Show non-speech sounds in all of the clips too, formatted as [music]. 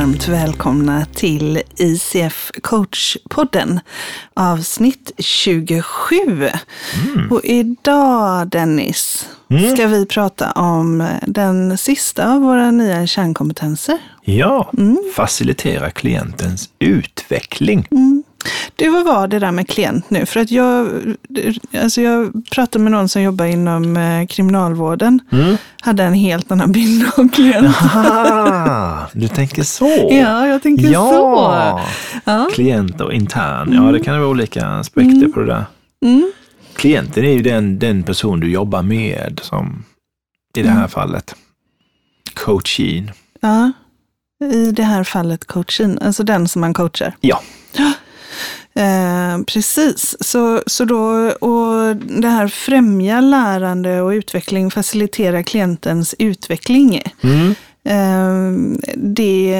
varmt välkomna till ICF Coach-podden, avsnitt 27. Mm. Och idag, Dennis, mm. ska vi prata om den sista av våra nya kärnkompetenser. Ja, mm. facilitera klientens utveckling. Mm. Du, vad var det där med klient nu? För att jag, alltså jag pratade med någon som jobbar inom eh, kriminalvården. Mm. Hade en helt annan bild av klient. Aha, du tänker så? Ja, jag tänker ja. så. Ja. Klient och intern, ja det kan vara olika aspekter mm. på det där. Mm. Klienten är ju den, den person du jobbar med, som i det här mm. fallet coachin. Ja, i det här fallet coachin, alltså den som man coachar. Ja. Eh, precis, så, så då, och det här främja lärande och utveckling, facilitera klientens utveckling. Mm. Eh, det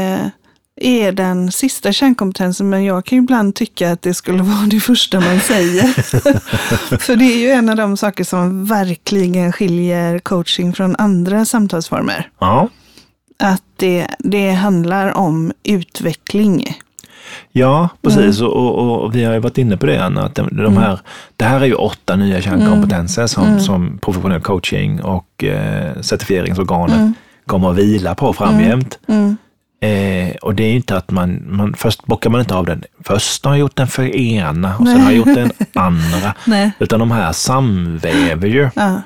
är den sista kärnkompetensen, men jag kan ibland tycka att det skulle [laughs] vara det första man säger. [laughs] För det är ju en av de saker som verkligen skiljer coaching från andra samtalsformer. Ja. Att det, det handlar om utveckling. Ja, precis. Mm. Och, och, och, vi har ju varit inne på det, Anna, att de, de mm. här, det här är ju åtta nya kärnkompetenser som, mm. som professionell coaching och eh, certifieringsorganet mm. kommer att vila på framgent. Mm. Eh, och det är inte att man, man, först bockar man inte av den först har gjort den för ena och Nej. sen har gjort den [laughs] andra. Nej. Utan de här samväver ju. Ja.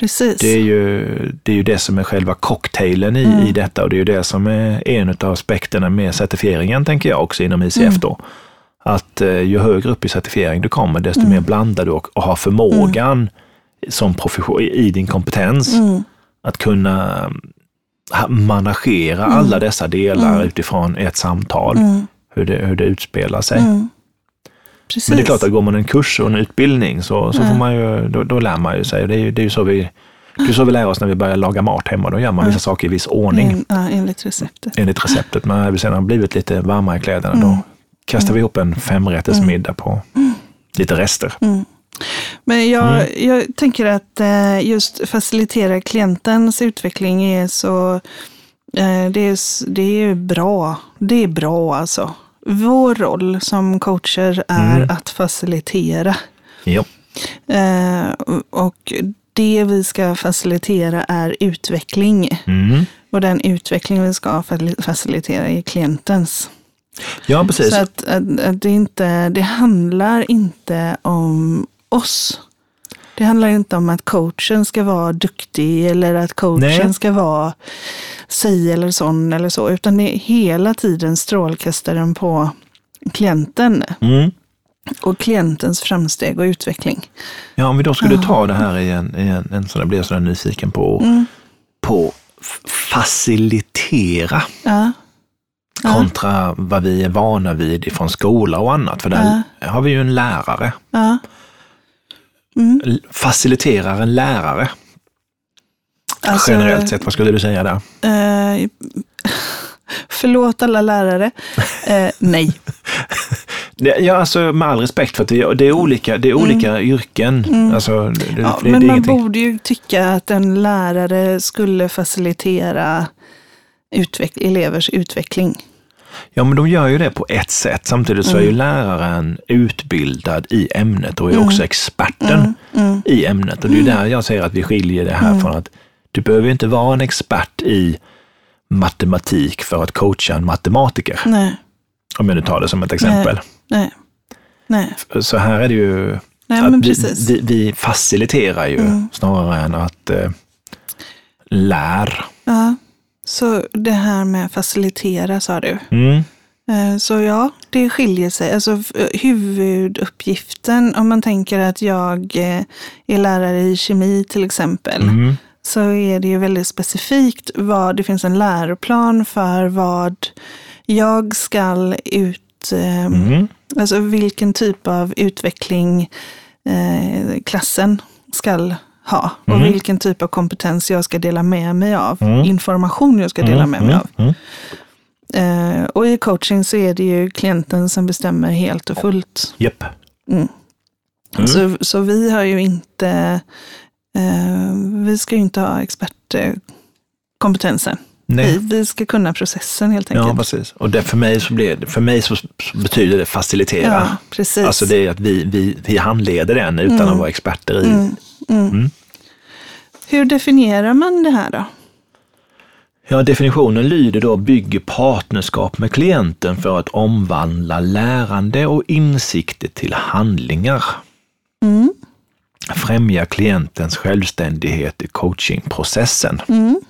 Precis. Det är, ju, det är ju det som är själva cocktailen i, mm. i detta och det är ju det som är en av aspekterna med certifieringen, tänker jag också inom ICF mm. då. Att eh, ju högre upp i certifiering du kommer, desto mm. mer blandad du och, och har förmågan mm. som profession, i din kompetens mm. att kunna managera mm. alla dessa delar utifrån ett samtal, hur, det, hur det utspelar sig. Precis. Men det är klart att går man en kurs och en utbildning så, så får man ju, då, då lär man ju sig. Det är ju, det är ju så vi det är så vi lär oss när vi börjar laga mat hemma. Då gör man vissa saker i viss ordning. En, ja, enligt receptet. Enligt receptet. Men när vi sedan har blivit lite varmare i kläderna, mm. då kastar vi ihop en femrättersmiddag mm. på mm. lite rester. Mm. Men jag, mm. jag tänker att eh, just facilitera klientens utveckling är så, eh, det är, det är bra. Det är bra alltså. Vår roll som coacher är mm. att facilitera. Ja. Eh, och det vi ska facilitera är utveckling. Mm. Och den utveckling vi ska facilitera är klientens. Ja, precis. Så att, att, att det, inte, det handlar inte om oss. Det handlar inte om att coachen ska vara duktig eller att coachen Nej. ska vara si eller sån eller så, utan det är hela tiden strålkastaren på klienten. Mm. Och klientens framsteg och utveckling. Ja, om vi då skulle ta det här i en, i en, en sån där, blir jag sådär nyfiken på, mm. på facilitera. Ja. Kontra ja. vad vi är vana vid från skola och annat. För där ja. har vi ju en lärare. Mm. Faciliterar en lärare. Alltså, Generellt sett, vad skulle du säga där? Eh, [laughs] förlåt alla lärare. Eh, nej. [laughs] Ja, alltså med all respekt för att det är olika, det är olika mm. yrken. Mm. Alltså, det, ja, det, men det man ingenting. borde ju tycka att en lärare skulle facilitera utveck elevers utveckling. Ja, men de gör ju det på ett sätt. Samtidigt så är ju mm. läraren utbildad i ämnet och är mm. också experten mm. mm. i ämnet. Och det är där jag säger att vi skiljer det här från att du behöver inte vara en expert i matematik för att coacha en matematiker. Nej. Om jag nu tar det som ett exempel. Nej. Nej. Så här är det ju Nej, vi, vi, vi, faciliterar ju mm. snarare än att eh, lär. Ja, så det här med facilitera sa du. Mm. Eh, så ja, det skiljer sig. Alltså huvuduppgiften, om man tänker att jag eh, är lärare i kemi till exempel, mm så är det ju väldigt specifikt vad det finns en läroplan för vad jag ska ut, eh, mm. alltså vilken typ av utveckling eh, klassen ska ha och mm. vilken typ av kompetens jag ska dela med mig av, mm. information jag ska dela mm. med mig av. Mm. Eh, och i coaching så är det ju klienten som bestämmer helt och fullt. Yep. Så, så vi har ju inte Eh, vi ska ju inte ha expertkompetensen. Vi, vi ska kunna processen helt enkelt. Ja, precis. Och det, för mig, så blir det, för mig så, så betyder det facilitera. Ja, precis. Alltså det är att vi, vi, vi handleder den utan Mm. att vara experter i. Hur definierar man det här då? Ja, definitionen lyder då bygger partnerskap med klienten för att omvandla lärande och insikter till handlingar. Mm. Främja klientens självständighet i coachingprocessen. Mm.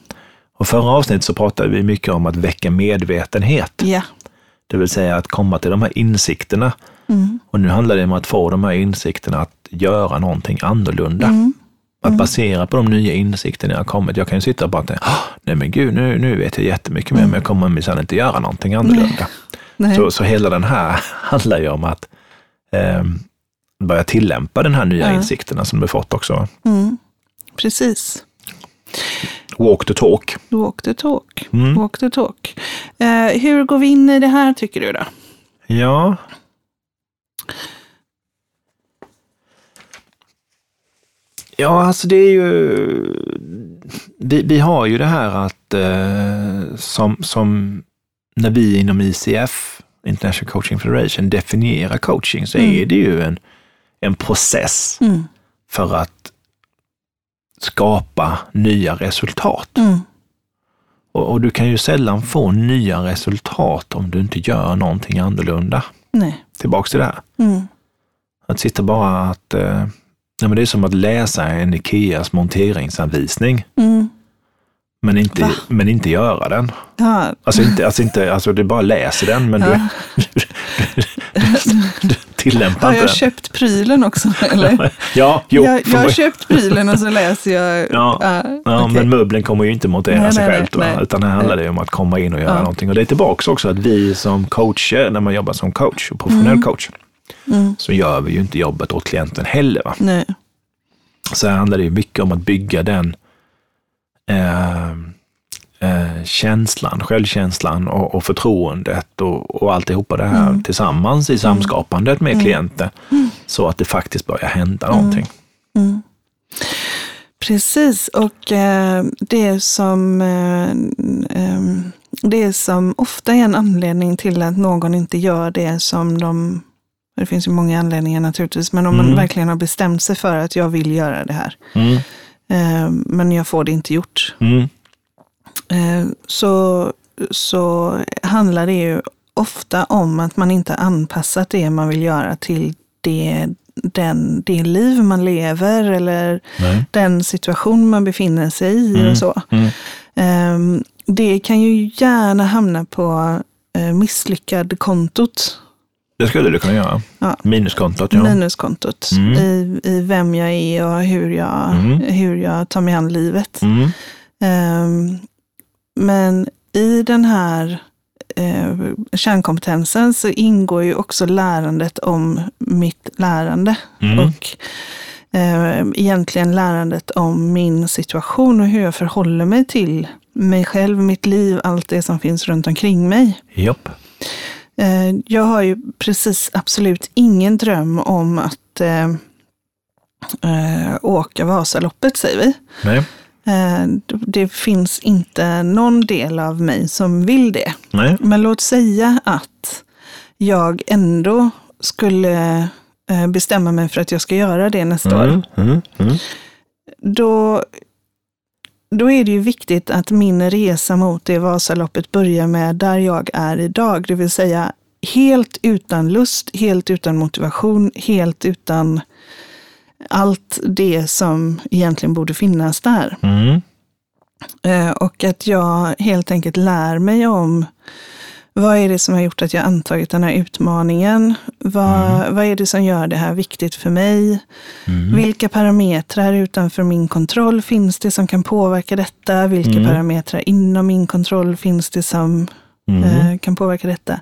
Och förra avsnittet så pratade vi mycket om att väcka medvetenhet. Ja. Det vill säga att komma till de här insikterna. Mm. Och nu handlar det om att få de här insikterna att göra någonting annorlunda. Mm. Att basera på de nya insikterna jag har kommit. Jag kan ju sitta och bara tänka, "Ah, nej men gud, nu, nu vet jag jättemycket mer, men jag kommer minsann inte göra någonting annorlunda. Nej. Så, så hela den här [laughs] handlar ju om att eh, börja tillämpa den här nya Ja. insikterna som du fått också. Mm. Precis. Walk the talk. Walk the talk. Mm. Walk the talk. Eh, hur går vi in i det här tycker du då? Ja. Ja, alltså det är ju... Vi, vi har ju det här att eh, som, som när vi inom ICF, International Coaching Federation, definierar coaching så Mm. är det ju en, en process Mm. för att skapa nya resultat. Mm. Och, och du kan ju sällan få nya resultat om du inte gör någonting annorlunda. Nej. Tillbaks till det här. Mm. Att sitta bara att... Eh, nej men det är som att läsa en Ikeas monteringsanvisning, Mm. men inte, Va? men inte göra den. Ja. Alltså, inte, alltså, inte, alltså du bara läser den, men Ja. du, [laughs] du tillämpar Har inte jag den. köpt prylen också? [laughs] Eller? Ja, jo. jag, jag har köpt prylen och så läser jag. Ja, Ja, okej. men möbeln kommer ju inte montera Nej, sig nej, själv, nej, va? nej. utan här handlar det om att komma in och göra Ja. någonting. Och det är tillbaka också att vi som coacher, när man jobbar som coach, och professionell coach, Mm. så gör vi ju inte jobbet åt klienten heller. Va? Nej. Så här handlar det mycket om att bygga den eh, eh, känslan, självkänslan och, och förtroendet och, och alltihopa det här tillsammans i samskapandet med klienten. Så att det faktiskt börjar hända någonting. Mm. Precis, och eh, det som eh, ehm, det som ofta är en anledning till att någon inte gör det som de det finns ju många anledningar naturligtvis, men om man Mm. verkligen har bestämt sig för att jag vill göra det här, Mm. eh, men jag får det inte gjort, Mm. eh, så, så handlar det ju ofta om att man inte har anpassat det man vill göra till det, den, det liv man lever eller Nej. den situation man befinner sig i Mm. och så. Ehm, det kan ju gärna hamna på eh, misslyckad kontot, Det skulle du kunna göra. Ja. Minuskontot, ja. minuskontot, Mm. i, i vem jag är och hur jag, Mm. hur jag tar mig an livet. Mm. Ehm, men i den här eh, kärnkompetensen så ingår ju också lärandet om mitt lärande. Mm. Och eh, egentligen lärandet om min situation och hur jag förhåller mig till mig själv, mitt liv, allt det som finns runt omkring mig. Japp. Jag har ju precis absolut ingen dröm om att eh, eh, åka Vasaloppet, säger vi. Nej. Eh, det finns inte någon del av mig som vill det. Nej. Men låt säga att jag ändå skulle eh, bestämma mig för att jag ska göra det nästa år. Mm. Mm. Mm. Då, då är det ju viktigt att min resa mot det Vasaloppet börjar med där jag är idag. Det vill säga helt utan lust, helt utan motivation, helt utan allt det som egentligen borde finnas där. Mm. Eh, Och att jag helt enkelt lär mig om vad är det som har gjort att jag antagit den här utmaningen? Vad, vad är det som gör det här viktigt för mig? Mm. Vilka parametrar utanför min kontroll finns det som kan påverka detta? Vilka Mm. parametrar inom min kontroll finns det som Mm. eh, kan påverka detta?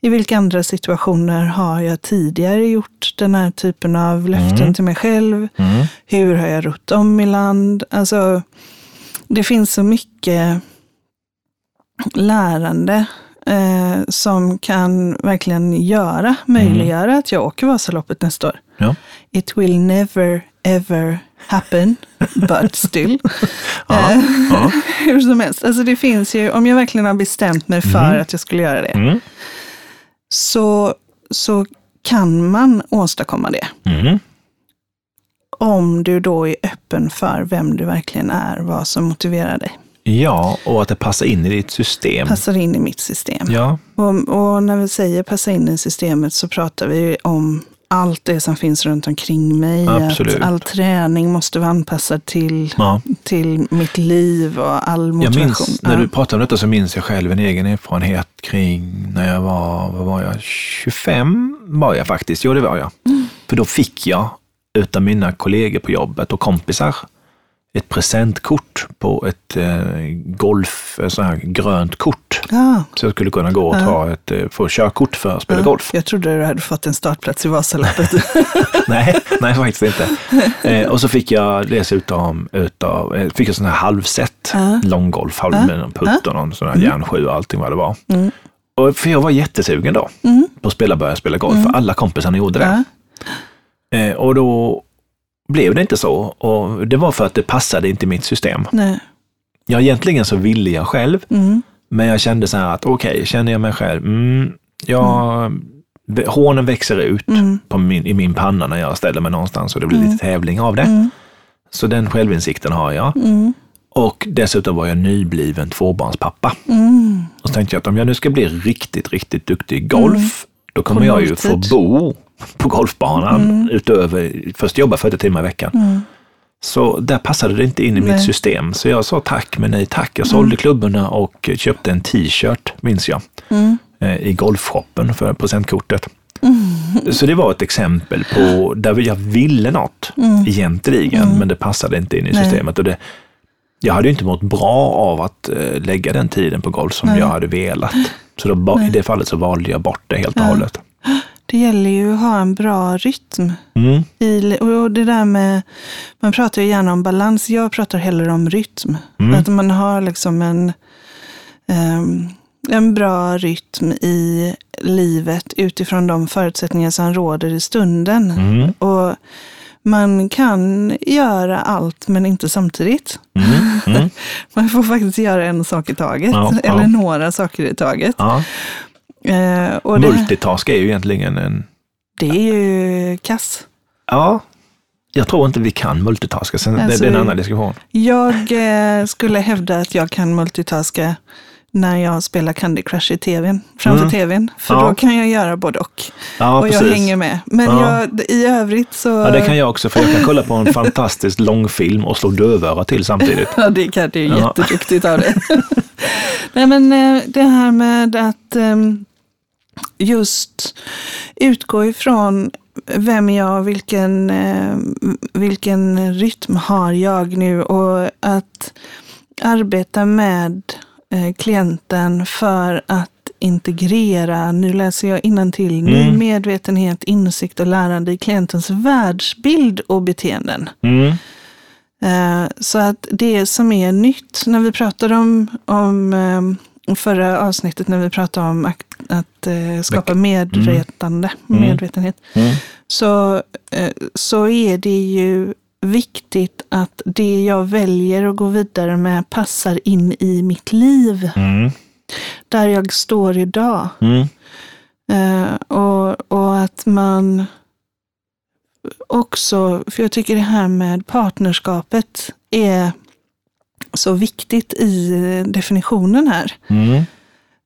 I vilka andra situationer har jag tidigare gjort den här typen av löften Mm. till mig själv? Mm. Hur har jag rott om i land? Alltså, det finns så mycket lärande eh, som kan verkligen göra, möjliggöra att jag åker Vasaloppet nästa år. Ja. It will never ever happen, [laughs] but still. Ja, Eh, ja. [laughs] Hur som helst, alltså det finns ju, om jag verkligen har bestämt mig för att jag skulle göra det, Mm. så, så kan man åstadkomma det. Mm. Om du då är öppen för vem du verkligen är, vad som motiverar dig. Ja, och att det passar in i ditt system. Passar in i mitt system. Ja, Och, och när vi säger passa in i systemet så pratar vi om allt det som finns runt omkring mig. Absolut. Att all träning måste vara anpassad till, ja. till mitt liv och all Jag motivation. minns, när du pratade om detta så minns jag själv en egen erfarenhet kring när jag var, vad var jag, 25 var jag faktiskt. Jo, det var jag. Mm. För då fick jag utav mina kollegor på jobbet och kompisar ett presentkort på ett eh, golf, eh, så här grönt kort. Ja, Så jag skulle kunna gå och ta ett, eh, få körkort för att spela ja. golf. Jag trodde du hade fått en startplats i Vasaloppet. [laughs] nej, nej faktiskt inte. [laughs] Eh, och så fick jag dessutom utav, eh, fick jag sån här halvset, Ja. långgolf, halv Ja. med någon putt och någon sån här järnsju och allting vad det var. Mm. Och för jag var jättesugen då Mm. på att spela, börja spela golf, för alla kompisarna gjorde det. Ja. Eh, och då blev det inte så. Och det var för att det passade inte mitt system. Nej. Ja, egentligen så ville jag själv, Mm. men jag kände så här att okej, känner jag mig själv, mm, jag, hårnen växer ut Mm. min, i min panna när jag ställer mig någonstans och det blir lite tävling av det. Mm. Så den självinsikten har jag. Mm. Och dessutom var jag nybliven tvåbarnspappa. Mm. Och så tänkte jag att om jag nu ska bli riktigt, riktigt duktig i golf, då kommer jag ju få bo på golfbanan utöver, först jobba 40 timmar i veckan. Mm. Så där passade det inte in i Nej. mitt system. Så jag sa tack men nej tack. Jag sålde klubborna och köpte en t-shirt, minns jag, Mm. eh, i golfshoppen för presentkortet. Så det var ett exempel på där jag ville något egentligen, men det passade inte in i Nej. systemet. Och det, jag hade ju inte mått bra av att eh, lägga den tiden på golf som Nej. jag hade velat. Så då, i det fallet så valde jag bort det helt och Ja. hållet. Det gäller ju att ha en bra rytm. Mm. I, och det där med, man pratar ju gärna om balans, jag pratar hellre om rytm. Mm. Att man har liksom en, ehm, en bra rytm i livet utifrån de förutsättningar som råder i stunden. Mm. Och man kan göra allt men inte samtidigt. Mm. Mm. [laughs] Man får faktiskt göra en sak i taget, Ja, ja. eller några saker i taget. Ja. Eh, och det, Multitask är ju egentligen en... det är ju kass. Ja, jag tror inte vi kan multitaska. Sen, Alltså, det är en annan diskussion. Jag eh, skulle hävda att jag kan multitaska när jag spelar Candy Crush i tvn, framför Mm. tvn. För Ja. då kan jag göra både och. Ja, och jag precis. hänger med. Men Ja. jag, i övrigt så... Ja, det kan jag också, för jag kan kolla på en [laughs] fantastisk långfilm och slå dövöra till samtidigt. Ja, det kan är Ja. jätteduktigt av det. [laughs] Nej, men eh, det här med att ehm, just utgå ifrån vem är jag, vilken, eh, vilken rytm har jag nu och att arbeta med eh, klienten för att integrera, nu läser jag innantill, ny Mm. medvetenhet, insikt och lärande i klientens världsbild och beteenden. Mm. Eh, Så att det som är nytt, när vi pratade om, om förra avsnittet, när vi pratade om att, eh, skapa medvetande, Mm. medvetenhet, Mm. så, eh, så är det ju viktigt att det jag väljer att gå vidare med passar in i mitt liv, Mm. där jag står idag. Mm. Eh, och, och att man också, för jag tycker det här med partnerskapet är så viktigt i definitionen här. Mm.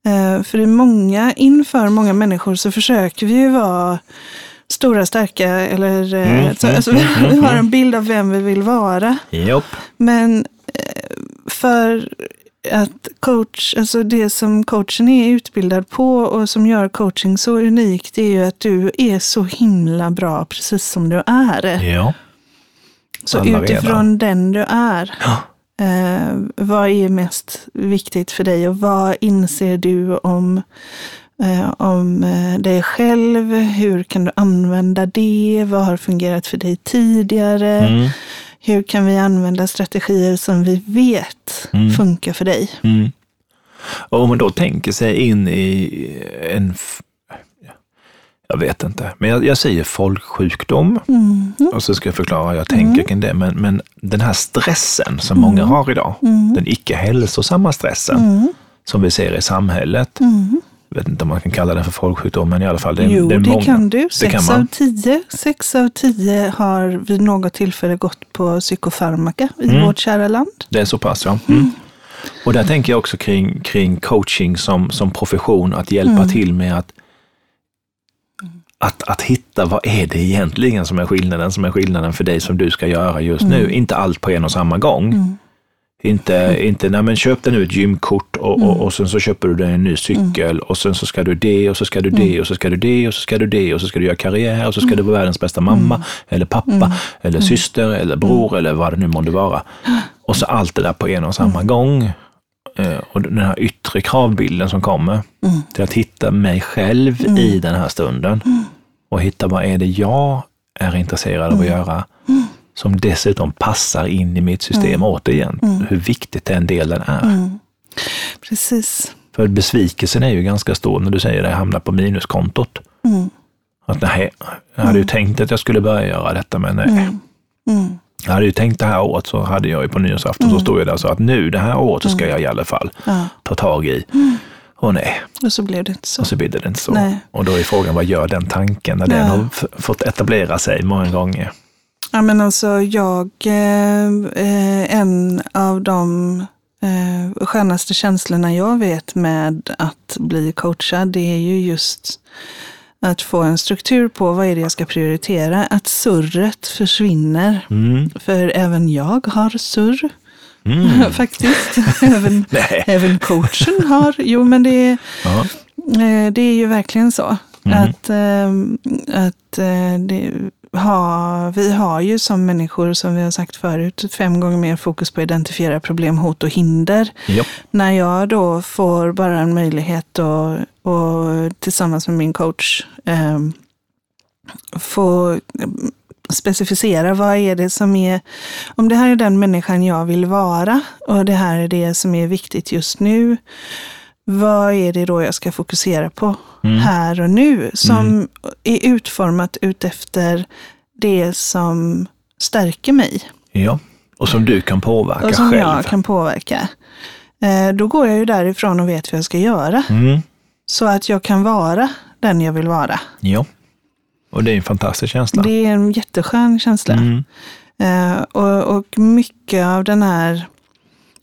Eh, för i många, inför många människor så försöker vi ju vara stora, starka eller eh, Mm, så, mm, alltså, mm, vi mm, har mm. en bild av vem vi vill vara. Jopp. Men eh, för att coach, alltså det som coachen är utbildad på och som gör coaching så unikt är ju att du är så himla bra precis som du är. Ja. Så utifrån den du är, Ja. Eh, vad är mest viktigt för dig och vad inser du om, eh, om eh, dig själv? Hur kan du använda det? Vad har fungerat för dig tidigare? Mm. Hur kan vi använda strategier som vi vet Mm. funkar för dig? Mm. Och om man då tänker sig in i en, jag vet inte, men jag, jag säger folksjukdom Mm. och så ska jag förklara hur jag tänker kring det. Men, men den här stressen som många Mm. har idag, den icke hälsosamma stressen som vi ser i samhället. Mm. Jag vet inte om man kan kalla den för folksjukdom, men i alla fall. Det, är- Jo, det, det, är många. kan du. Det Sex, kan av tio, sex av tio har vid något tillfälle gått på psykofarmaka i Mm. vårt kära land. Det är så pass, ja. Mm. Och där tänker jag också kring, kring coaching som, som profession, att hjälpa Mm. till med att, att, att hitta vad är det egentligen som är skillnaden, som är skillnaden för dig som du ska göra just Mm. nu. Inte allt på en och samma gång. Inte, [laughs] inte nej men köp dig nu ett gymkort och, Mm. och, och sen så köper du dig en ny cykel och sen så ska du det och så ska du Mm. det och så ska du det och så ska du det och så ska du göra karriär och så ska Mm. du vara världens bästa mamma eller pappa eller syster eller bror Mm. eller vad det nu månde vara. [gasps] Och så allt det där på en och samma gång. Eh, Och den här yttre kravbilden som kommer till att hitta mig själv i den här stunden och hitta vad är det jag är intresserad av att göra som dessutom passar in i mitt system återigen. Hur viktigt den delen är. Precis. För besvikelsen är ju ganska stor när du säger att jag hamnar på minuskontot. Mm. Att nej, jag hade ju tänkt att jag skulle börja göra detta, men nej. Mm. Jag hade ju tänkt det här året så hade jag ju på nyårsafton så stod jag där och sa att nu det här året så ska jag i alla fall Ja. ta tag i. Och nej, Och så blev det inte så. och så blir det inte så. Nej. Och då är frågan, vad gör den tanken när Nej. den har fått etablera sig många gånger? Ja, men alltså jag, eh, eh, en av de eh, skönaste känslorna jag vet med att bli coachad, det är ju just att få en struktur på vad är det jag ska prioritera. Att surret försvinner. Mm. För även jag har surr. Mm. [laughs] Faktiskt. även, [laughs] även coachen har. Jo, men det är, Ja. Eh, Det är ju verkligen så. Mm. Att, ehm, att eh, det, ha, vi har ju som människor, som vi har sagt förut, fem gånger mer fokus på att identifiera problem, hot och hinder. Ja. När jag då får bara en möjlighet att och tillsammans med min coach ehm, få ehm, specificera vad är det som är, om det här är den människan jag vill vara och det här är det som är viktigt just nu, vad är det då jag ska fokusera på Mm. här och nu som är utformat utefter det som stärker mig ja. Och som du kan påverka och som själv. jag kan påverka. Eh, Då går jag ju därifrån och vet vad jag ska göra Mm. så att jag kan vara den jag vill vara. Ja. Och det är en fantastisk känsla. Det är en jätteskön känsla. Mm. Eh, och, och mycket av den här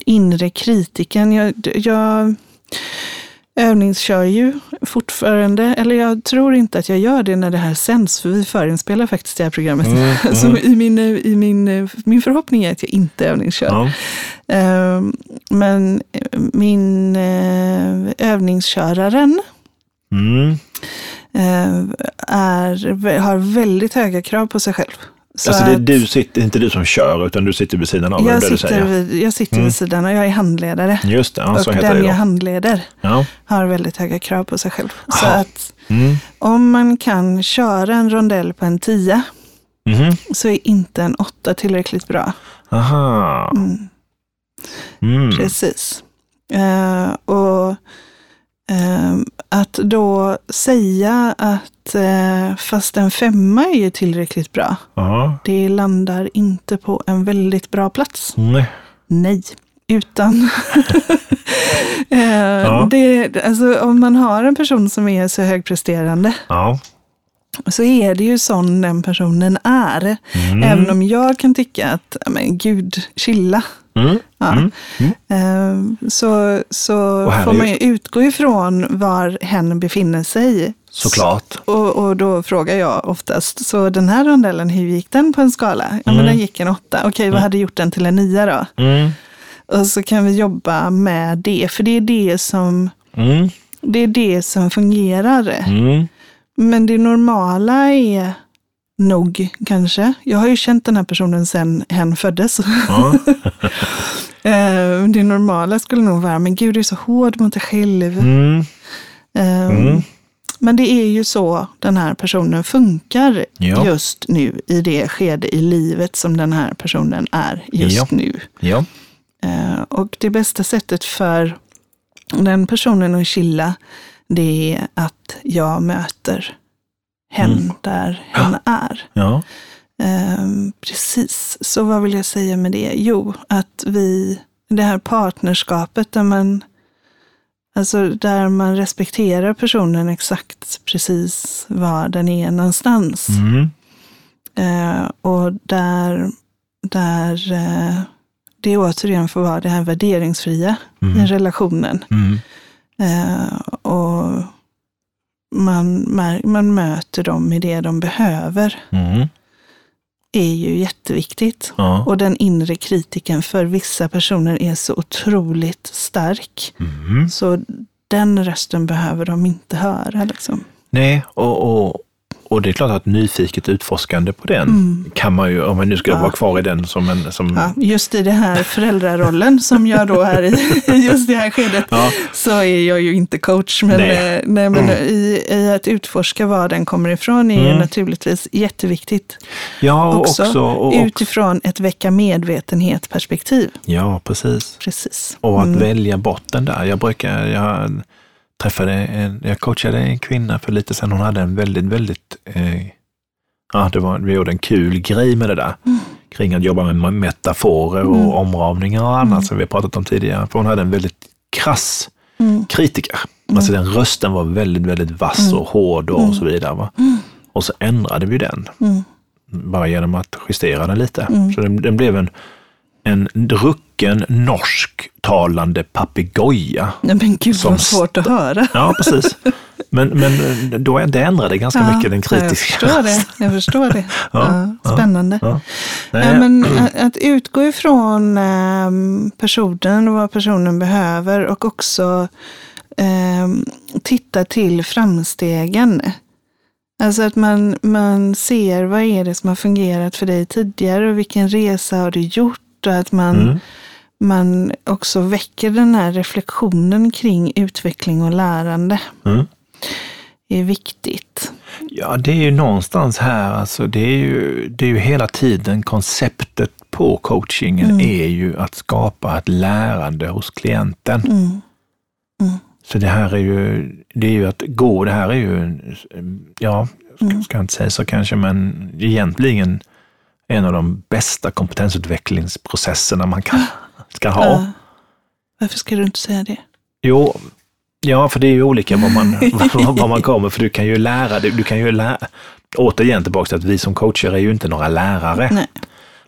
inre kritiken, jag, jag övningskör ju fortfarande, eller jag tror inte att jag gör det när det här sänds, för vi förinspelar faktiskt det här programmet. Mm, [laughs] Så i min, i min, min förhoppning är att jag inte övningskör. Ja. Eh, men min eh, övningsköraren Mm. eh, är, har väldigt höga krav på sig själv. Så Alltså det är du sitter, inte du som kör, utan du sitter vid sidan av. det jag, det sitter säger? vid, jag sitter Mm. vid sidan och jag är handledare. Just det, ja, och den det jag handleder Ja. har väldigt höga krav på sig själv. Så att Mm. om man kan köra en rondell på en tia Mhm. så är inte en åtta tillräckligt bra. Aha. Mm, Mm. Precis. Eh, och att då säga att eh, fast en femma är ju tillräckligt bra, Ja. det landar inte på en väldigt bra plats. Nej. Nej, utan [laughs] eh, det, alltså, om man har en person som är så högpresterande Ja. så är det ju sån den personen är. Mm. Även om jag kan tycka att, ja, men gud, chilla. Mm. Ja. Mm. Eh, så så här får man ju utgå ifrån var hen befinner sig. Såklart. Och, och då frågar jag oftast, så den här rondellen, hur gick den på en skala? Ja, men Mm. den gick en åtta. Okej, vad hade gjort den till en nia då? Mm. Och så kan vi jobba med det, för det är det som, Mm. det, är det som fungerar. Mm. Men det normala är nog kanske, jag har ju känt den här personen sedan hen föddes. Ja. [laughs] Eh, det normala skulle nog vara, men gud du är så hård mot dig själv. Mm. Eh, Mm. Men det är ju så den här personen funkar Ja. just nu i det skede i livet som den här personen är just Ja. nu. Ja. Eh, Och det bästa sättet för den personen att chilla, det är att jag möter hen Mm. där hen är. Ja. Ehm, precis, så vad vill jag säga med det? Jo, att vi, det här partnerskapet där man, alltså där man respekterar personen exakt precis var den är någonstans. Mm. Eh, och där, där eh, det återigen får vara det här värderingsfria i Mm. relationen. Mm. Eh, och man, man möter dem i det de behöver. Mm. är ju jätteviktigt. Ja. Och den inre kritiken för vissa personer är så otroligt stark. Mm. Så den rösten behöver de inte höra. Liksom. Nej, och, och, och det är klart att nyfiket utforskande på den Mm. kan man ju, om man nu ska Ja. vara kvar i den som en... Som, Ja, just i det här föräldrarollen som jag då är i, [laughs] just det här skedet, Ja. så är jag ju inte coach. Men, Nej. eh, nej, men Mm. i, i att utforska var den kommer ifrån är ju Mm. naturligtvis jätteviktigt. ja, och Också, också... Och, och, utifrån ett väcka medvetenhet-perspektiv. ja, precis. Precis. Och att Mm. välja bort den där. Jag brukar, jag träffade en, jag coachade en kvinna för lite sedan. Hon hade en väldigt, väldigt, eh, ja, det var, vi gjorde en kul grej med det där. Kring att jobba med metaforer och Mm. omravningar och annat som vi har pratat om tidigare. För hon hade en väldigt krass Mm. kritiker. Alltså den rösten var väldigt, väldigt vass och hård och så vidare. Va? Och så ändrade vi den. Mm. Bara genom att justera den lite. Mm. Så den, den blev en, en drucken norsktalande papegoja. Men gud Som vad svårt att höra. Ja, precis. [laughs] Men, men då, det ändrade ganska mycket den kritiska. Jag förstår det. Jag förstår det. [laughs] Ja, Ja, spännande. Ja. Ja, men att, att utgå ifrån ehm, personen och vad personen behöver och också ehm, titta till framstegen. Alltså att man, man ser vad är det som har fungerat för dig tidigare och vilken resa har du gjort och att man, Mm. man också väcker den här reflektionen kring utveckling och lärande. Mm. Är viktigt. Ja, det är ju någonstans här, alltså det är ju, det är ju hela tiden konceptet på coachingen Mm. är ju att skapa ett lärande hos klienten. Mm. Så det här är ju, det är ju att gå, det här är ju, ja, ska, Mm. ska jag inte säga så kanske, men egentligen en av de bästa kompetensutvecklingsprocesserna man kan, [gasps] ska ha. Ja. Varför ska du inte säga det? Jo, ja, för det är ju olika var man, [laughs] var, man kommer, för du kan ju lära dig, du kan ju lära, återigen tillbaka till att vi som coacher är ju inte några lärare. Nej.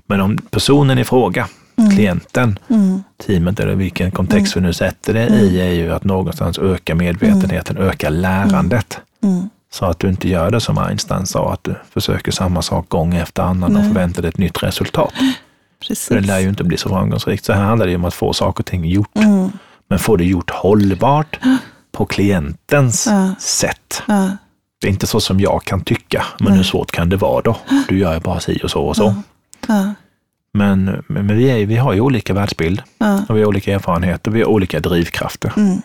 Men om personen i fråga, klienten, Mm. teamet eller vilken kontext vi nu sätter det i, är ju att någonstans öka medvetenheten, öka lärandet. Mm. Så att du inte gör det som Einstein sa, att du försöker samma sak gång efter annan och Nej. förväntar dig ett nytt resultat. Precis. [gasps] För det lär ju inte bli så framgångsrikt. Så här handlar det ju om att få saker och ting gjort. Mm. Men få det gjort hållbart på klientens sätt. Det är inte så som jag kan tycka, men hur svårt kan det vara då? Du gör ju bara si och så och så. Men, men vi, är, vi har ju olika världsbild och vi har olika erfarenheter, vi har olika drivkrafter. Mm.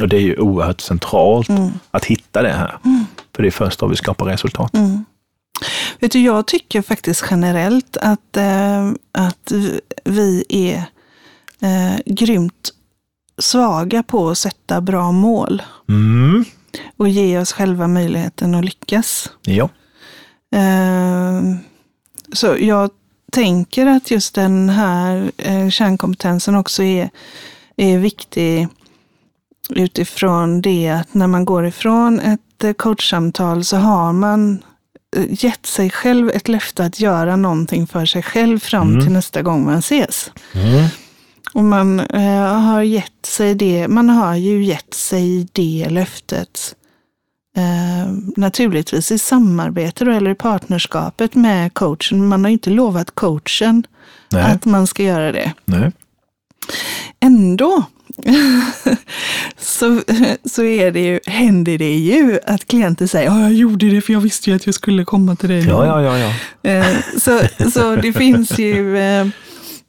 Och det är ju oerhört centralt Mm. att hitta det här. För det är först då vi skapar resultat. Mm. Vet du, jag tycker faktiskt generellt att, eh, att vi är eh, grymt svaga på att sätta bra mål Mm. och ge oss själva möjligheten att lyckas. Ja. Eh, så jag tänker att just den här eh, kärnkompetensen också är, är viktig utifrån det att när man går ifrån ett eh, coachsamtal så har man gett sig själv ett löfte att göra någonting för sig själv fram Mm. till nästa gång man ses. Mm. Och man eh, har gett sig det, man har ju gett sig det löftet eh, naturligtvis i samarbete då, eller i partnerskapet med coachen. Man har inte lovat coachen Nej. att man ska göra det. Nej. Ändå [laughs] så, så är det ju, händer det ju att klienter säger ja, jag gjorde det för jag visste ju att jag skulle komma till dig. Ja, ja, ja, ja. Eh, Så, så det finns ju eh,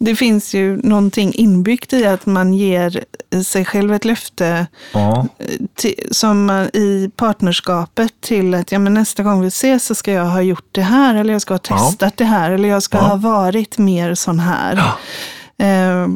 det finns ju någonting inbyggt i att man ger sig själv ett löfte ja. till, som man, i partnerskapet till att ja, men nästa gång vi ses så ska jag ha gjort det här eller jag ska ha Ja. testat det här eller jag ska Ja. ha varit mer sån här. Ja. Eh,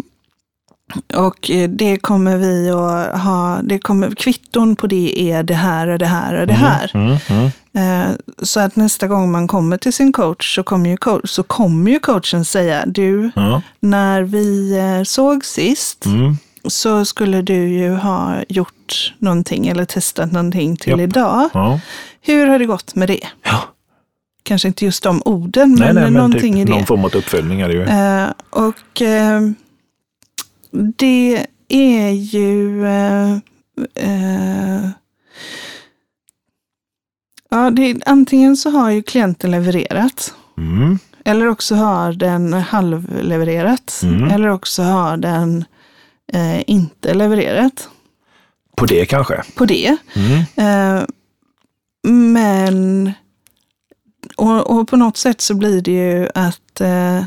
Och eh, det kommer vi att ha, det kommer, kvitton på det är det här och det här och det här. Mm, mm. Eh, Så att nästa gång man kommer till sin coach så kommer ju, coach, så kommer ju coachen säga, du, när vi eh, såg sist Mm. så skulle du ju ha gjort någonting eller testat någonting till Japp. idag. Hur har det gått med det? Ja. Kanske inte just de orden, Nej, men, nej, men någonting typ i det. någon form av uppföljning är det ju. Eh, och eh, det är ju... Eh, eh, ja, det, antingen så har ju klienten levererat. Mm. Eller också har den halvlevererat. Mm. Eller också har den eh, inte levererat På det kanske. på det. Mm. Eh, men, och, och på något sätt så blir det ju att, eh,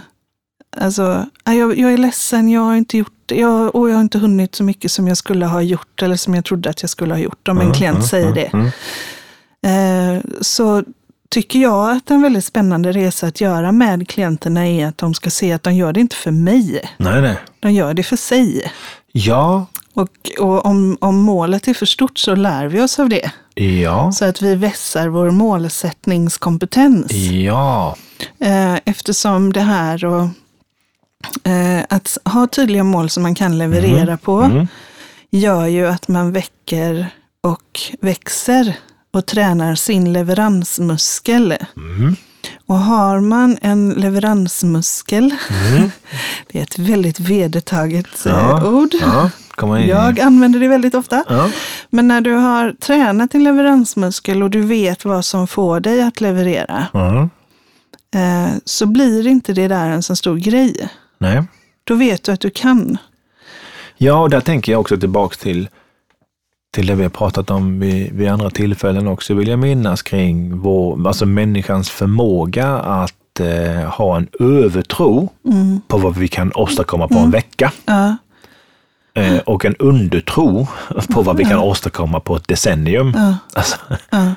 alltså, "Ah, jag, jag är ledsen, jag har inte gjort jag, och jag har inte hunnit så mycket som jag skulle ha gjort eller som jag trodde att jag skulle ha gjort, om en Mm, klient mm, säger mm, det. mm. Eh, så tycker jag att en väldigt spännande resa att göra med klienterna är att de ska se att de gör det inte för mig, Nej, nej. de gör det för sig. Ja, Och, och om, om målet är för stort så lär vi oss av det. ja, Så att vi vässar vår målsättningskompetens. ja. Eh, Eftersom det här och att ha tydliga mål som man kan leverera på Mm. gör ju att man väcker och växer och tränar sin leveransmuskel. Mm. Och har man en leveransmuskel, Mm. [laughs] det är ett väldigt vedertaget Ja. eh, ord. Ja, kommer in. Jag använder det väldigt ofta. Ja. Men när du har tränat din leveransmuskel och du vet vad som får dig att leverera, Mm. eh, så blir inte det där en så stor grej. Nej. Då vet du att du kan. Ja, och där tänker jag också tillbaks till, till det vi har pratat om vid, vid andra tillfällen också, vill jag minnas kring vår, alltså människans förmåga att eh, ha en övertro Mm. på vad vi kan åstadkomma på en vecka. Ja, Eh, och en undertro på vad vi kan åstadkomma på ett decennium. ja, Alltså, ja,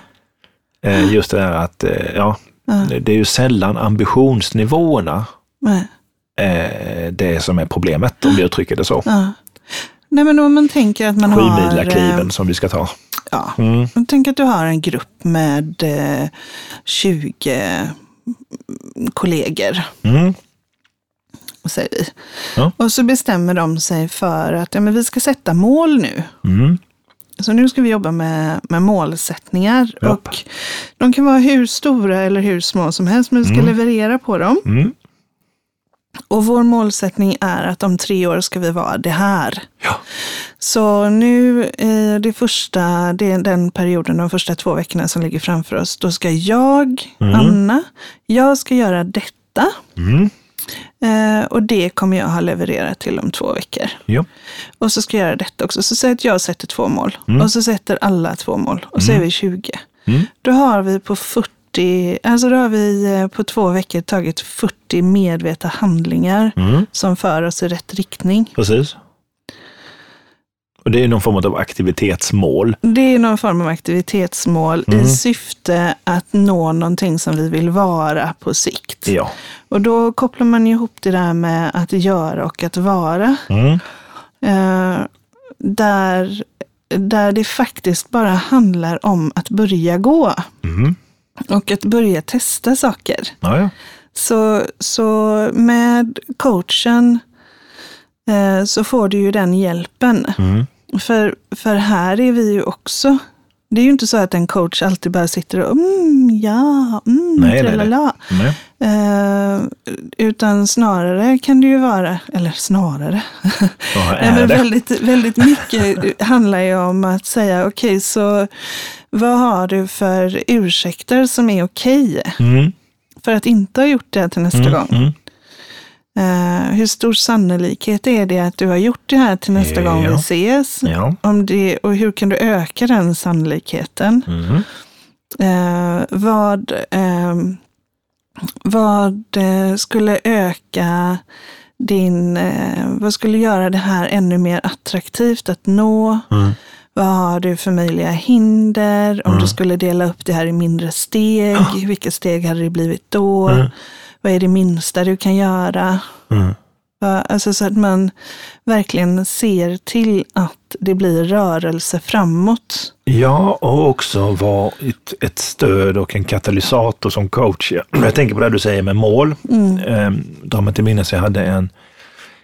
[laughs] eh, just det där att, eh, ja, ja. det är ju sällan ambitionsnivåerna Nej, eh, det som är problemet, om jag uttrycker det så. ja. Nej, men om man tänker att man har... Sjumila eh, kliven som vi ska ta. Ja, Mm. jag tänker att du har en grupp med eh, 20 kollegor, Mm. säger vi. Ja. Och så bestämmer de sig för att ja, men vi ska sätta mål nu. Mm. Så nu ska vi jobba med, med målsättningar. Japp. Och de kan vara hur stora eller hur små som helst, men vi ska Mm. leverera på dem. Mm. Och vår målsättning är att om tre år ska vi vara det här. Ja. Så nu i det första, det är den perioden, de första två veckorna som ligger framför oss, då ska jag, Mm. Anna, jag ska göra detta. Mm. Eh, och det kommer jag ha levererat till om två veckor. Ja. Och så ska jag göra detta också. Så säg att jag sätter två mål. Mm. Och så sätter alla två mål. Och så är vi 20. Mm. Då har vi på 40, alltså då har vi eh, på två veckor tagit 40 medvetna handlingar Mm. som för oss i rätt riktning. Precis. Och det är någon form av aktivitetsmål. Det är någon form av aktivitetsmål Mm. i syfte att nå någonting som vi vill vara på sikt. Ja. Och då kopplar man ihop det där med att göra och att vara. Mm. Eh, där, där det faktiskt bara handlar om att börja gå Mm. Och att börja testa saker. Ja, ja. Så, så med coachen eh, så får du ju den hjälpen. Mm. För, för här är vi ju också, det är ju inte så att en coach alltid bara sitter och mm, ja, mm, Nej, nej, nej. tralala. Nej. Eh, utan snarare kan det ju vara, eller snarare, [laughs] det? väldigt, väldigt mycket handlar ju om att säga, okej, så vad har du för ursäkter som är okej Mm. för att inte ha gjort det till nästa Mm. gång? Mm. Eh, hur stor sannolikhet är det att du har gjort det här till nästa gång vi Ja. ses? Ja. Om det, och hur kan du öka den sannolikheten? Mm. Eh, vad eh, vad eh, skulle öka din, eh, vad skulle göra det här ännu mer attraktivt att nå? Mm. Vad har du för möjliga hinder? Om Mm. du skulle dela upp det här i mindre steg, vilka steg hade det blivit då? Mm. Vad är det minsta du kan göra? Va? Alltså så att man verkligen ser till att det blir rörelse framåt. Ja, och också vara ett, ett stöd och en katalysator som coach. Jag tänker på det du säger med mål. Mm. Dra mig till minnes, jag hade en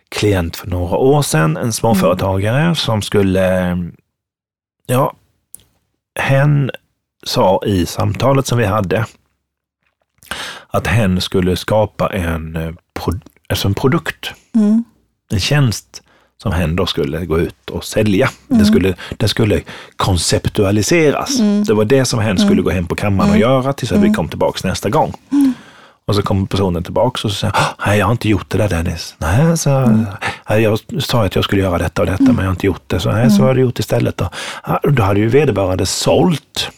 klient för några år sedan, en småföretagare mm. som skulle, ja, hen sa i samtalet som vi hade att hen skulle skapa en, eh, alltså en produkt, mm. en tjänst som hen då skulle gå ut och sälja. Mm. Det, skulle, det skulle konceptualiseras. Mm. Det var det som hen skulle mm. gå hem på kammaren och mm. göra tills vi mm. kom tillbaka nästa gång. Och så kommer personen tillbaka och säger, nej jag har inte gjort det där Dennis. Nej, så, mm. jag sa att jag skulle göra detta och detta mm. men jag har inte gjort det. Så, nej, så har du gjort istället. Då, då hade ju vederbörande sålt.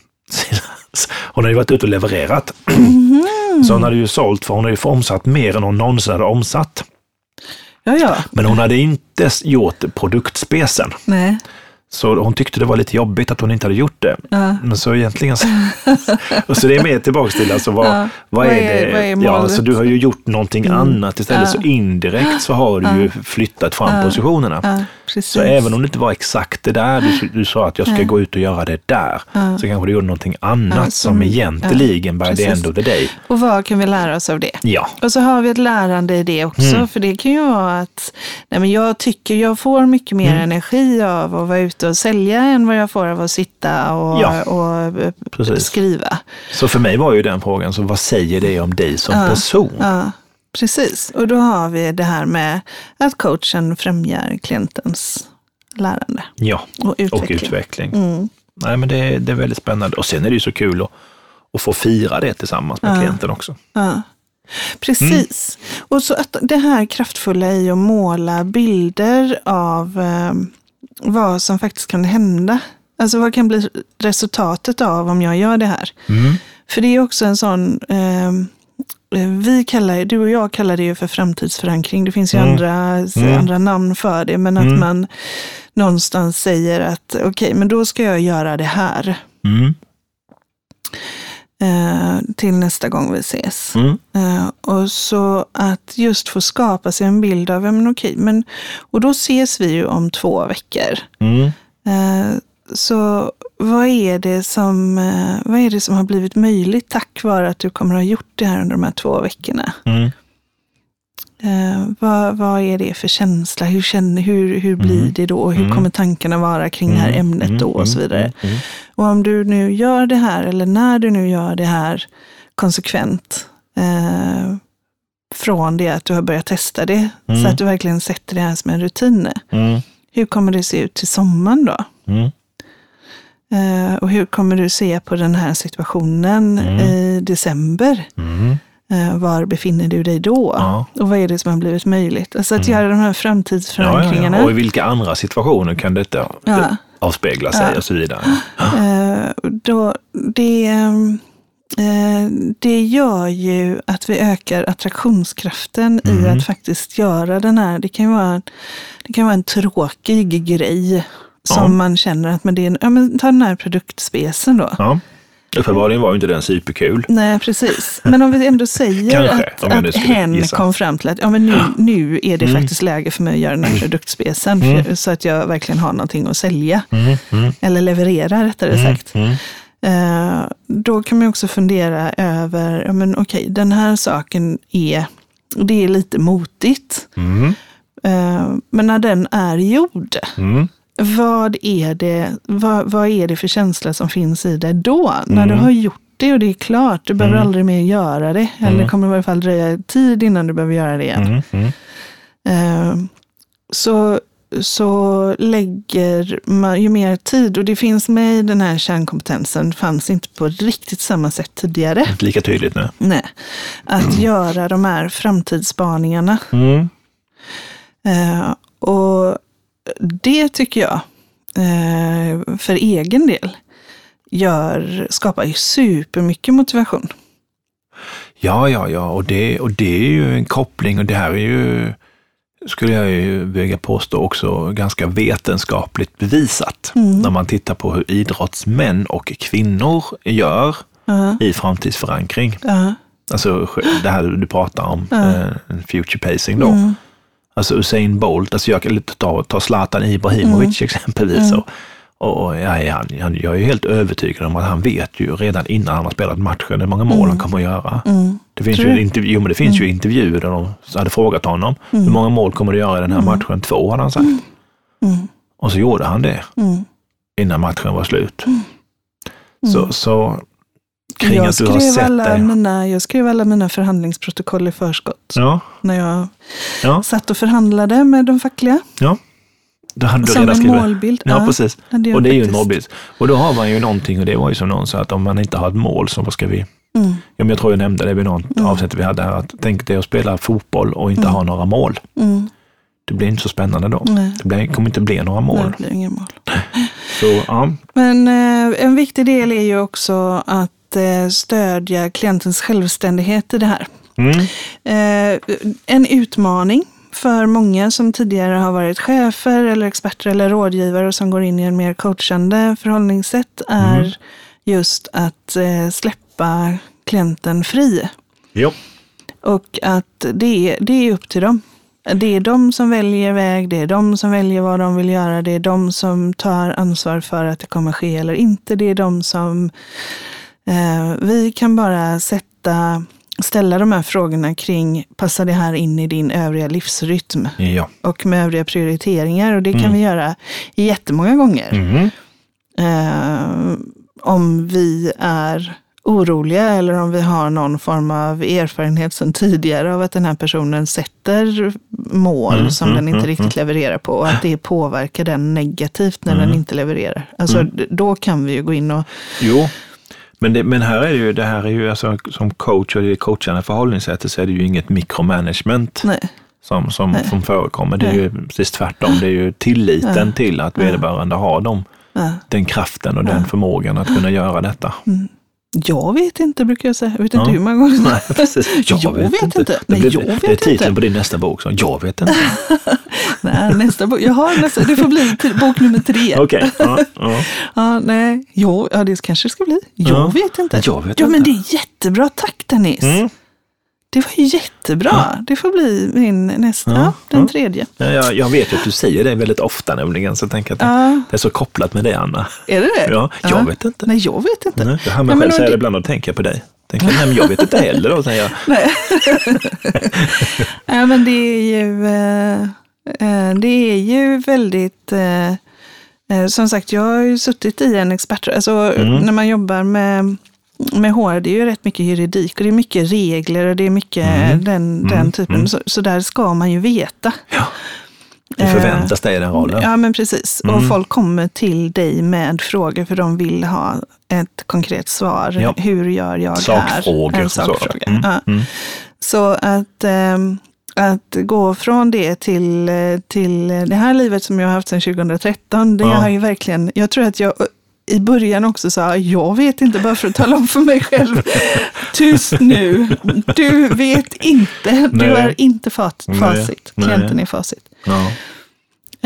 Hon hade ju varit ute och levererat. Mm. Så hon hade ju sålt, för hon hade ju omsatt mer än hon någonsin hade omsatt. Ja, ja. Men hon hade inte gjort produktspecen. Nej. Så hon tyckte det var lite jobbigt att hon inte hade gjort det. Ja. Men så egentligen så, och [laughs] så det är mer tillbaka till alltså vad, ja. vad, är det? Vad är ja, så du har ju gjort någonting mm. annat istället. Ja. Så indirekt så har du ju flyttat fram positionerna. Så även om det inte var exakt det där du, du sa att jag ska gå ut och göra det där, så kanske du gjorde någonting annat som, som egentligen ja, end of the day. Och vad kan vi lära oss av det? Ja. Och så har vi ett lärande i det också, mm. för det kan ju vara att nej men jag tycker jag får mycket mer mm. energi av att vara ute att sälja än vad jag får av att sitta och, ja, och eh, skriva. Så för mig var ju den frågan, så vad säger det om dig som ja, person? Precis. Och då har vi det här med att coachen främjar klientens lärande. Ja, och utveckling. Och utveckling. Mm. Nej, men det, det, är väldigt spännande. Och sen är det ju så kul att, att få fira det tillsammans med ja. klienten också. Ja. Precis. Mm. Och så att det här kraftfulla i att måla bilder av eh, vad som faktiskt kan hända. Alltså vad kan bli resultatet av om jag gör det här? Mm. För det är också en sån, eh, vi kallar, du och jag kallar det ju för framtidsförankring. Det finns ju mm. Andra, mm. andra namn för det, men att mm. man någonstans säger att okej, okay, men då ska jag göra det här. Mm eh, till nästa gång vi ses. Mm. Eh, och så att just få skapa sig en bild av, ja men okej, men, och då ses vi ju om två veckor. Mm. Eh, så vad är, det som, eh, vad är det som har blivit möjligt tack vare att du kommer att ha gjort det här under de här två veckorna? Mm. Eh, vad, vad är det för känsla? Hur, känner, hur, hur blir mm. det då? Hur mm. kommer tankarna vara kring det här mm. ämnet då? Och så vidare. Och om du nu gör det här, eller när du nu gör det här konsekvent, eh, från det att du har börjat testa det, så att du verkligen sätter det här som en rutin. Hur kommer det se ut till sommaren då? Eh, och hur kommer du se på den här situationen i december? Eh, var befinner du dig då? Ja. Och vad är det som har blivit möjligt? Alltså att mm. göra de här framtidsförankringarna. Ja, ja, och i vilka andra situationer kan detta ja. avspegla sig och så vidare. Uh, då, det, det gör ju att vi ökar attraktionskraften mm. i att faktiskt göra den här, det kan vara, det kan vara en tråkig grej som man känner att men det är en, ja, men ta den här produktspecen då. Uppenbarligen var ju inte den superkul. Nej, precis. Men om vi ändå säger Kanske, att, att hen gissa. kom fram till att ja, men nu, nu är det mm. faktiskt läge för mig att göra den här mm. produktspecen mm. så att jag verkligen har någonting att sälja. Mm. mm. Eller leverera rättare mm, sagt. Uh, då kan man också fundera över, ja, men okej, den här saken är, det är lite motigt. Uh, men när den är gjord, vad är, det, vad, vad är det för känsla som finns i dig då? Mm. När du har gjort det och det är klart, du behöver mm. aldrig mer göra det. Eller mm. kommer i alla fall dröja tid innan du behöver göra det igen. Mm. Uh, så, så lägger man ju mer tid, och det finns med i den här kärnkompetensen, fanns inte på riktigt samma sätt tidigare. Inte lika tydligt nu. Nej. Att göra de här framtidsspaningarna. Uh, och det tycker jag, eh, för egen del, gör, skapar ju supermycket motivation. Ja, ja, ja, och det, och det är ju en koppling och det här är ju, skulle jag ju vilja påstå, också ganska vetenskapligt bevisat. Mm. När man tittar på hur idrottsmän och kvinnor gör uh -huh. i framtidsförankring. Uh -huh. Alltså det här du pratar om, uh -huh. future pacing då. Mm. Alltså Usain Bolt, alltså jag kan ta, ta Zlatan Ibrahimovic Mm. exempelvis. Och, och, och ja, han, han, jag är helt övertygad om att han vet ju redan innan han har spelat matchen hur många mål han kommer att göra. Mm. Det finns, ju, intervju, men det finns ju intervjuer där de hade frågat honom, hur många mål kommer du göra i den här matchen? Två hade han sagt. Mm. Och så gjorde han det Mm. innan matchen var slut. Så, så kring Jag att du har sett alla det. mina, jag skrev alla mina förhandlingsprotokoll i förskott. Ja, När jag ja, satt och förhandlade med de fackliga. ja. Det hade du Som redan en skrivit. målbild. Ja, precis. jag Och det är ju en målbild. Och då har man ju någonting, och det var ju som någon sa, att om man inte har ett mål, så vad ska vi... Mm. Ja, men jag tror jag nämnde det vid något avsnitt vi hade här, att tänk dig att spela fotboll och inte ha några mål. Mm. Det blir inte så spännande då. Nej. Det blir, kommer inte bli några mål. Det blir ingen mål. Så ja, Men eh, en viktig del är ju också att eh, stödja klientens självständighet i det här. mm, Eh, en utmaning för många som tidigare har varit chefer eller experter eller rådgivare och som går in i en mer coachande förhållningssätt är Mm. just att eh, släppa klienten fri. jo. Och att det, det är upp till dem. Det är de som väljer väg, det är de som väljer vad de vill göra, det är de som tar ansvar för att det kommer ske eller inte. Det är de som... Eh, vi kan bara sätta, ställa de här frågorna kring, passar det här in i din övriga livsrytm? Ja. Och med övriga prioriteringar. Och det kan Mm. vi göra jättemånga gånger. Mm. Eh, om vi är oroliga eller om vi har någon form av erfarenhet sedan tidigare av att den här personen sätter mål Mm, som mm, den inte mm, riktigt levererar på och att det påverkar den negativt när Mm. den inte levererar. Alltså då kan vi ju gå in och, Jo, men, det, men här är det ju, det här är ju alltså, som coach och det coachande förhållningssättet så är det ju inget micromanagement nej, som, som, Nej. som förekommer. Det är ju precis tvärtom. Det är ju tilliten till att vederbörande har dem, ja. den kraften och den förmågan att kunna göra detta. Jag vet inte brukar jag säga. Jag vet inte Ja. hur många gånger. Nej, precis. [laughs] Jag vet inte. Det, Nej, blir- jag vet det är titeln inte. på din nästa bok. Så. Jag vet inte. [laughs] Nej, nästa bok. Jag har nästa, det får bli till bok nummer tre. [laughs] Okej. Ja, ja. Ja, nej. Jo, ja, det kanske det ska bli. Jag Ja. vet inte. Jag vet ja, men inte. det är jättebra. Tack Dennis. Mm. Det var jättebra. Det får bli min nästa, Ja, den ja. tredje. Ja, jag, jag vet att du säger det väldigt ofta nämligen, så jag tänker att det, Ja, det är så kopplat med det, Anna. är det det? Ja, jag vet inte. Nej, jag vet inte. Nej, jag hör mig Ja, själv säga det- ibland och tänker på dig. Tänker, nej, men jag vet inte heller då, säger jag. [laughs] Nej. Nej, men det är ju, eh, eh, det är ju väldigt, eh, som sagt, jag har ju suttit i en expert, alltså Mm. när man jobbar med med HR, det är ju rätt mycket juridik och det är mycket regler och det är mycket Mm. den, den typen. Så, så där ska man ju veta. Ja. Det Eh, förväntas dig i den rollen. Ja, men precis. Mm. Och folk kommer till dig med frågor för de vill ha ett konkret svar. Ja. Hur gör jag Sakfrågor. här? En sakfråga. Mm, Ja. mm. Så att, ehm, att gå från det till, eh, till det här livet som jag har haft sedan 2013, det Ja. har ju verkligen, jag tror att jag i början också sa, jag vet inte, bara för att tala om för mig själv. [laughs] Tyst nu, du vet inte, du är inte fat, facit. Nej. Klienten är facit. Ja.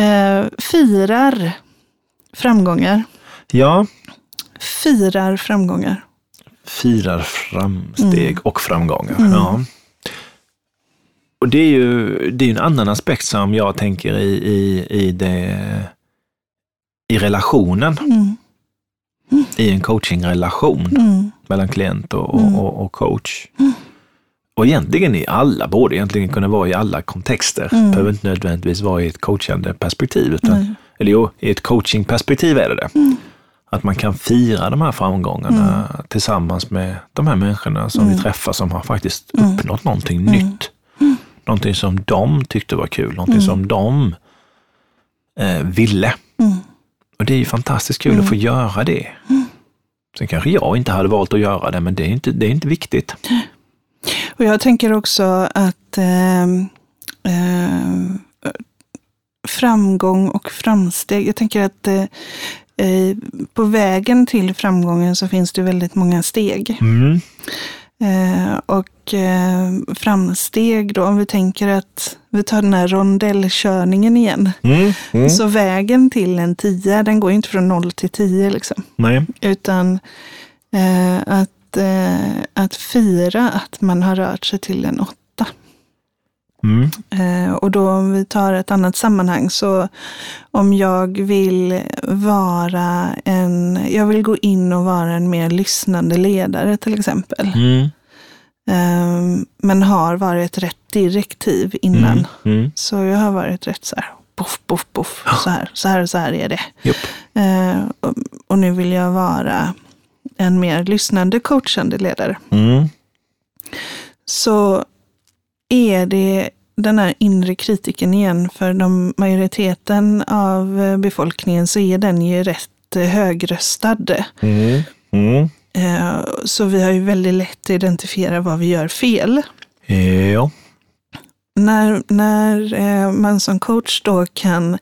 Eh, firar framgångar. ja, Firar framgångar. firar framsteg Mm. och framgångar. Ja. Och det är ju det är en annan aspekt som jag tänker i, i, i, det, i relationen, Mm. I en coachingrelation Mm. mellan klient och, Mm. och, och coach. Och egentligen i alla, borde egentligen kunna vara i alla kontexter. Mm. behöver inte nödvändigtvis vara i ett coachande perspektiv. Utan, eller jo, i ett coachingperspektiv är det det. Mm. Att man kan fira de här framgångarna tillsammans med de här människorna som vi träffar som har faktiskt uppnått någonting nytt. Någonting som de tyckte var kul, någonting som de eh, ville. Mm. Och det är ju fantastiskt kul att få göra det. Sen kanske jag inte hade valt att göra det, men det är inte, det är inte viktigt. Och jag tänker också att ehm, ehm, framgång och framsteg, jag tänker att eh, eh, på vägen till framgången så finns det väldigt många steg. Mm. Eh, och eh, framsteg då, om vi tänker att vi tar den här rondellkörningen igen. Mm. Mm. Så vägen till en tia, den går ju inte från noll till tio liksom. Nej. Utan eh, att, att fira att man har rört sig till en åtta. Mm. Eh, och då om vi tar ett annat sammanhang, så om jag vill vara en, jag vill gå in och vara en mer lyssnande ledare till exempel. Mm. Eh, men har varit rätt direktiv innan. Mm. Mm. Så jag har varit rätt så här, poff, poff, poff, så här, så här, så här är det. Japp. Eh, och, och nu vill jag vara en mer lyssnande, coachande ledare. Mm. Så är det den här inre kritiken igen, för de majoriteten av eh, befolkningen så är den ju rätt eh, högröstad. Mm. Mm. Eh, Så vi har ju väldigt lätt att identifiera vad vi gör fel. Ja. När, när man som coach då kan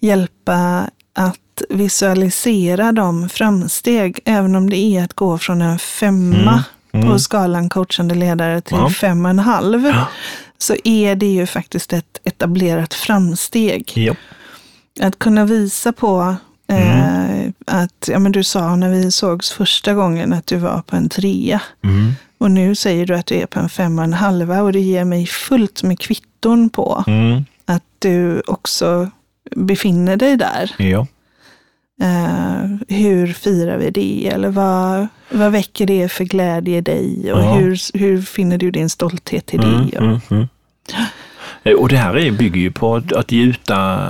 hjälpa att visualisera de framsteg, även om det är att gå från en femma Mm. På skalan coachande ledare till Ja. fem och en halv, Ja. så är det ju faktiskt ett etablerat framsteg. Ja. Att kunna visa på eh, Mm. att, ja men du sa när vi sågs första gången att du var på en trea. Mm. Och nu säger du att du är på en femma och en halva och det ger mig fullt med kvitton på Mm. att du också befinner dig där. Ja. Eh, hur firar vi det? Eller vad, vad väcker det för glädje i dig? Och Ja. hur, hur finner du din stolthet i det? Mm, Och- mm, mm. Eh, Och det här är, bygger ju på att, att gjuta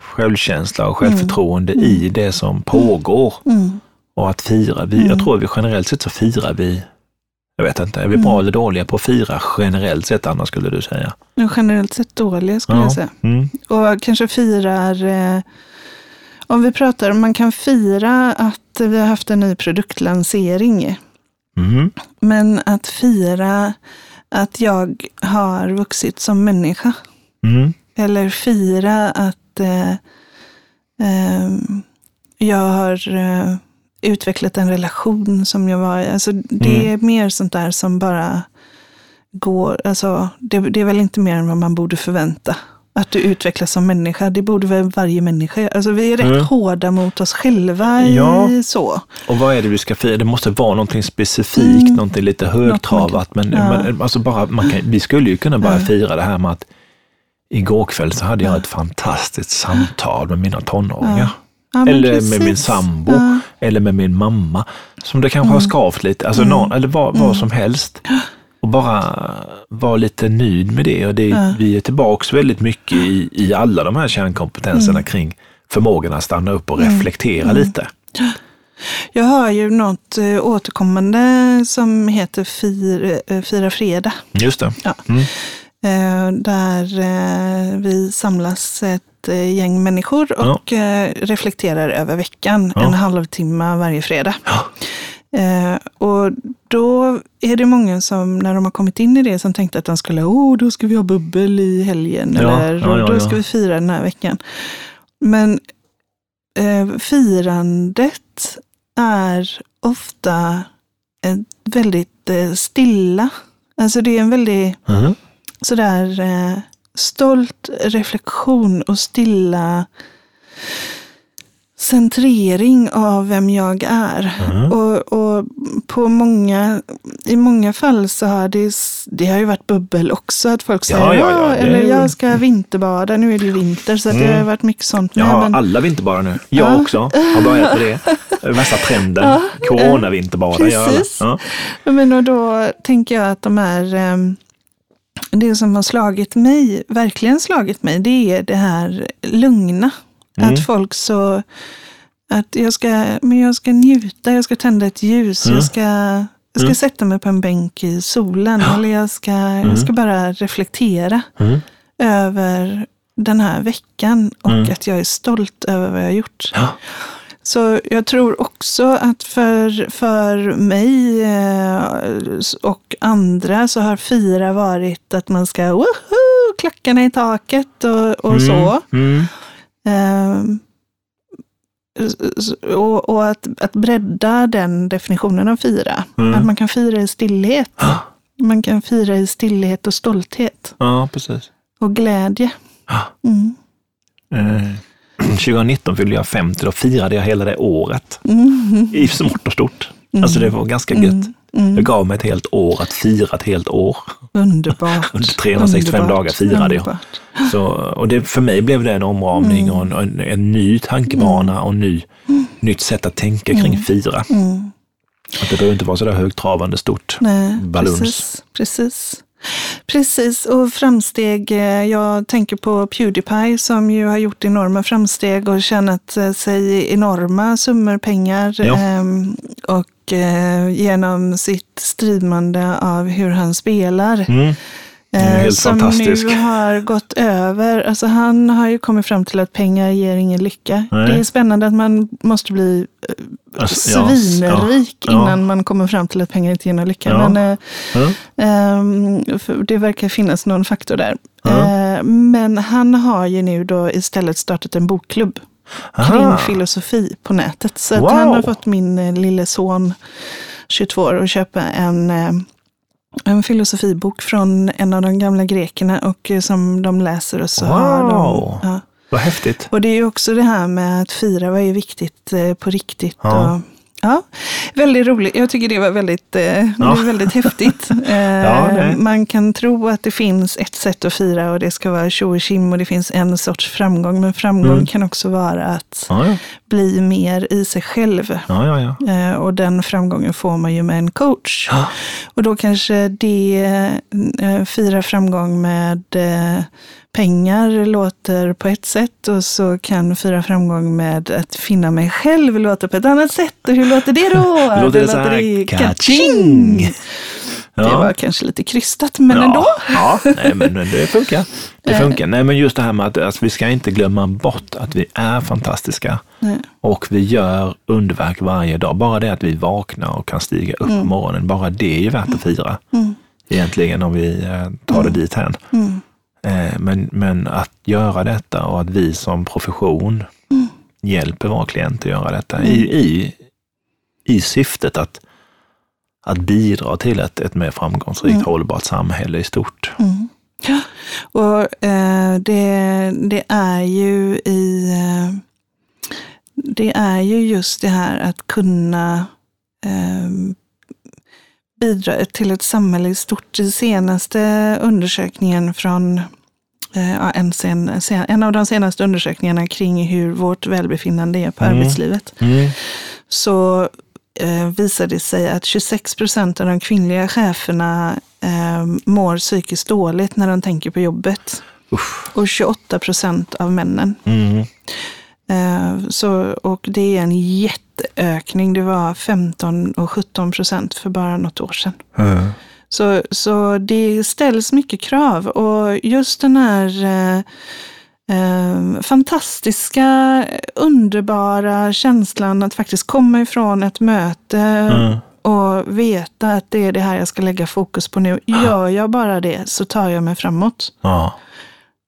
självkänsla och självförtroende i det som pågår. Mm. Och att fira. Vi, Jag tror att vi generellt sett så firar vi, jag vet inte, är vi bra eller dåliga på att fira generellt sett annars skulle du säga? Generellt sett dåliga skulle jag säga. Mm. Och kanske firar, eh, om vi pratar, man kan fira att vi har haft en ny produktlansering. Mm. Men att fira att jag har vuxit som människa. Mm. Eller fira att eh, ehm, jag har eh, utvecklat en relation som jag var i. Alltså, det är mer sånt där som bara går, alltså, det, det är väl inte mer än vad man borde förvänta. Att du utvecklas som människa, det borde väl varje människa. Alltså, vi är rätt Mm. hårda mot oss själva Ja. så. Och vad är det vi ska fira? Det måste vara någonting specifikt, Mm. någonting lite högtravat. Men, Ja. men alltså bara, man kan, vi skulle ju kunna bara fira det här med att igår kväll så hade jag ett fantastiskt samtal med mina tonåringar. Ja. Ja, eller med precis. min sambo, eller med min mamma. Som det kanske har skavt lite, alltså någon, eller vad, vad som helst. [gasps] Och bara vara lite nöjd med det. Och det, Ja. Vi är tillbaks väldigt mycket i, i alla de här kärnkompetenserna kring förmågan att stanna upp och reflektera lite. Jag har ju något eh, återkommande som heter Fir, eh, Fira fredag. Just det. Ja. Mm. Eh, där vi samlas ett gäng människor och eh, reflekterar över veckan Ja. en halvtimme varje fredag. Eh, och då är det många som, när de har kommit in i det, som tänkte att de skulle, oh, då ska vi ha bubbel i helgen, Ja, eller ja, ja, då ska vi fira den här veckan. Men eh, firandet är ofta eh, väldigt stilla. Alltså det är en väldigt Mm. sådär eh, stolt reflektion och stilla centrering av vem jag är. Mm. Och, och på många, i många fall så har det, det har ju varit bubbel också. Att folk säger, Ja, ja, ja, ja, eller jag ska vinterbada, nu är det ju vinter. Så att det Mm. har varit mycket sånt. Med, har men- alla vinterbadar nu. Jag Ja. också har börjat med det. Värsta trenden. Ja, alla. precis. Ja. Men och då tänker jag att de är, ehm, det som har slagit mig, verkligen slagit mig, det är det här lugna. Mm. Att folk så, att jag ska, men jag ska njuta, jag ska tända ett ljus, Mm. jag ska, jag ska Mm. sätta mig på en bänk i solen, eller jag ska, jag ska bara reflektera Mm. över den här veckan och Mm. att jag är stolt över vad jag har gjort. Ja. Så jag tror också att för, för mig eh, och andra så har fira varit att man ska woho, klackarna i taket och, och så. Mm. Och och att, att bredda den definitionen av fira. Mm. Att man kan fira i stillhet. Ja. Man kan fira i stillhet och stolthet. ja, precis. Och glädje. Ja. Mm. Eh, [clears throat] 2019 fyllde jag 50, då firade jag hela det året. Mm. I smått och stort. Alltså det var ganska gött. Mm. Jag gav mig ett helt år att fira ett helt år. Underbart. [laughs] Under 365 Underbart. dagar firade jag. Så, och det, för mig blev det en omramning mm. och en, en, en, ny tankebana mm. och ny, mm. nytt sätt att tänka kring mm. fira. Mm. Att det behöver inte vara så där högtravande stort. Nej. Precis, precis. Precis, och framsteg. Eh, jag tänker på Pewdiepie som ju har gjort enorma framsteg och tjänat eh, sig enorma summor pengar. Ja. Ehm, och eh, genom sitt streamande av hur han spelar. Mm. Helt som fantastisk. nu har gått över. Alltså han har ju kommit fram till att pengar ger ingen lycka. Nej. Det är spännande att man måste bli alltså, svinrik ja, innan ja. man kommer fram till att pengar inte ger någon lycka. Ja. Men äh, det verkar finnas någon faktor där. Äh, men han har ju nu då istället startat en bokklubb Aha. kring filosofi på nätet. Så wow. han har fått min lille son 22 år att köpa en en filosofibok från en av de gamla grekerna och eh, som de läser och så wow. har de... Ja. Vad häftigt. Och det är ju också det här med att fira vad är viktigt eh, på riktigt. Ja. Och Ja, väldigt roligt. Jag tycker det var väldigt, eh, ja. väldigt häftigt. [laughs] ja, man kan tro att det finns ett sätt att fira och det ska vara tjo och kim och det finns en sorts framgång. Men framgång mm. kan också vara att ja, bli mer i sig själv. Eh, och den framgången får man ju med en coach. Och då kanske det eh, firar framgång med pengar låter på ett sätt och så kan Fyra framgång med att finna mig själv låta på ett annat sätt. Och hur låter det då? [laughs] låter det, det så här, kaching! Ja. Det var kanske lite krystat, men ja, ändå. Ja, nej, men det funkar. Det eh. funkar. Nej, men just det här med att alltså, vi ska inte glömma bort att vi är fantastiska nej. och vi gör underverk varje dag. Bara det att vi vaknar och kan stiga upp mm. på morgonen, bara det är ju värt att fira. Mm. Egentligen om vi eh, tar det mm. dit hän. Mm. Eh, men, men att göra detta och att vi som profession mm. hjälper våra klienter att göra detta mm. i, i, i syftet att, att bidra till ett, ett mer framgångsrikt mm. hållbart samhälle i stort. Mm. Ja. Och eh, det, det är ju i eh, det är ju just det här att kunna eh, bidra till ett samhälle i stort. Den senaste undersökningen från eh, en, sen, en av de senaste undersökningarna kring hur vårt välbefinnande är på mm. arbetslivet, mm. så eh, visade det sig att 26 procent av de kvinnliga cheferna eh, mår psykiskt dåligt när de tänker på jobbet. Uff. Och 28 procent av männen. Mm. Eh, så, och det är en jätteökning. Det var 15 och 17 procent för bara något år sedan. Mm. Så, så det ställs mycket krav och just den här eh, eh, fantastiska, underbara känslan att faktiskt komma ifrån ett möte mm. och veta att det är det här jag ska lägga fokus på nu. Gör jag bara det så tar jag mig framåt. Ja.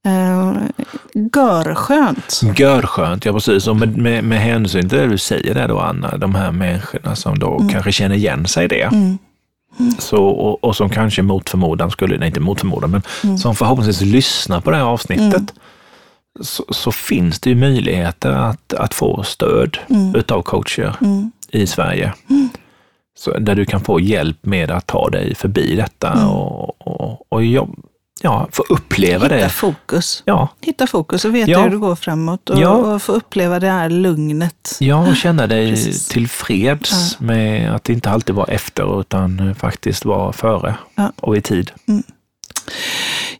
Uh, görskönt. Görskönt, ja precis. Och med, med, med hänsyn till det du säger där då Anna, de här människorna som då mm. kanske känner igen sig i det. Mm. Mm. Så, och, och, som kanske mot förmodan skulle, nej inte mot förmodan, men mm. som förhoppningsvis lyssnar på det här avsnittet, mm. så, så, finns det ju möjligheter att, att få stöd mm. utav coacher mm. i Sverige. Så, där du kan få hjälp med att ta dig förbi detta och, och, och jobb, ja, få uppleva Hitta det. Hitta fokus. Ja. Hitta fokus och veta ja. hur du går framåt och, ja. och, få uppleva det här lugnet. Ja, och känna dig Precis. tillfreds ja. med att inte alltid vara efter utan faktiskt vara före och i tid. Mm.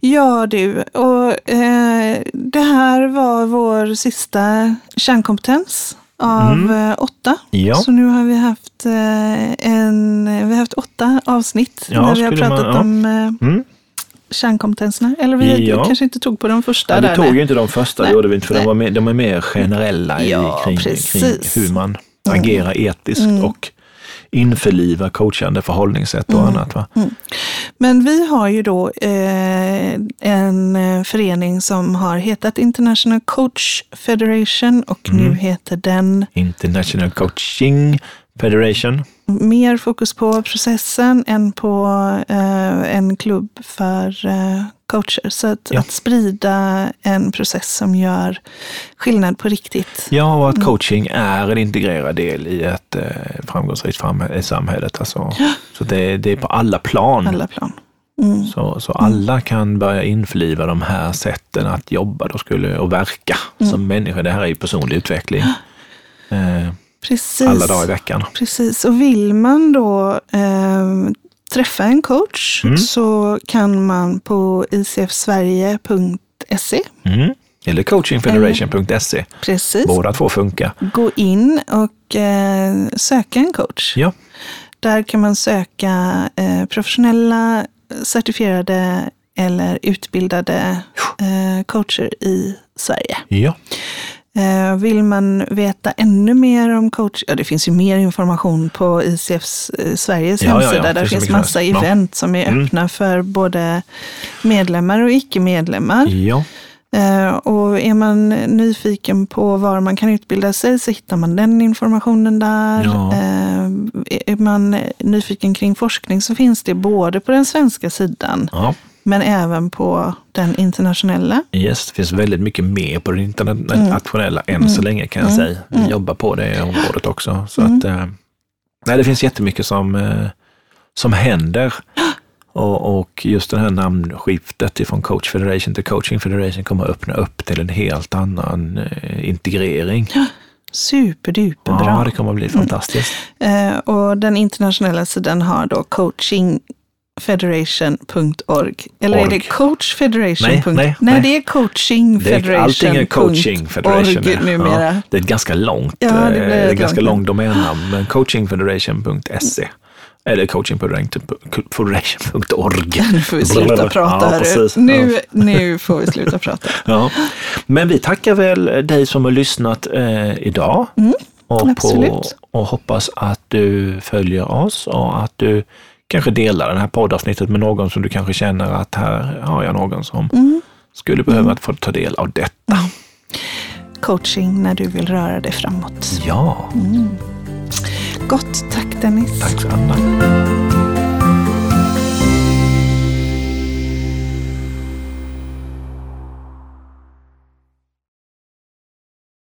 Ja du, och eh, det här var vår sista kärnkompetens av mm. Eh, åtta. Ja. Så nu har vi haft, eh, en, vi har haft åtta avsnitt ja, där vi har pratat man, ja. om eh, mm kärnkompetenserna? Eller vi ja. kanske inte tog på de första? Ja, vi där, tog ju inte de första, nej. gjorde vi inte, för de, var mer, de är mer generella ja, kring, kring, hur man mm. agerar etiskt mm. och införliva coachande förhållningssätt och mm. annat. Va? Mm. Men vi har ju då eh, en eh, förening som har hetat International Coach Federation och nu mm. heter den International Coaching Federation. Mer fokus på processen än på eh, en klubb för eh, coacher. Så att, Ja. att sprida en process som gör skillnad på riktigt. Ja, och Mm. att coaching är en integrerad del i ett eh, framgångsrikt fram- i samhället. Alltså. Så det, det är på alla plan. Alla plan. Mm. Så, så alla kan börja införliva de här sätten att jobba då skulle, och verka Mm. som människor. Det här är ju personlig utveckling. Eh, Precis. alla dagar i veckan. Precis, och vill man då eh, träffa en coach Mm. så kan man på icfsverige.se Mm. Eller coachingfederation.se. precis Båda två funkar. gå in och eh, söka en coach. Ja. Där kan man söka eh, professionella, certifierade eller utbildade eh, coacher i Sverige. Ja. Eh, Vill man veta ännu mer om coach, ja det finns ju mer information på ICFs eh, Sveriges Ja, ja, ja, hemsida. det Där finns massa där. Ja. event som är Mm. öppna för både medlemmar och icke-medlemmar. ja. Eh, Och är man nyfiken på var man kan utbilda sig så hittar man den informationen där. Ja. Är man nyfiken kring forskning så finns det både på den svenska sidan ja. Men även på den internationella. Yes, det finns väldigt mycket mer på det internationella än så länge kan jag säga. Vi jobbar på det området också. Så att, eh, nej, det finns jättemycket som, eh, som händer. [gasps] Och, och just det här namnskiftet från Coach Federation till Coaching Federation kommer att öppna upp till en helt annan eh, integrering. Superduperbra. Ja, det kommer att bli fantastiskt. Eh, och den internationella sidan har då coachingfederation.org. Eller är Org. det coachfederation? Nej, nej, nej, det är coaching Det är, allting är Coaching Federation. Org numera. Ja, det är ett ganska långt, Ja, det eh, blir är ett ganska långt domännamn, men coachingfederation.se eller coachingfederation.org. [laughs] Nu får vi sluta prata. Ja, precis. Nu, nu får vi sluta prata. Ja. Men vi tackar väl dig som har lyssnat eh, idag och, Mm, absolut. på, och hoppas att du följer oss och att du kanske delar det här poddavsnittet med någon som du kanske känner att här har jag någon som Mm. skulle behöva få ta del av detta. Coaching när du vill röra dig framåt. Ja, Gott, tack Dennis. tack så Anna.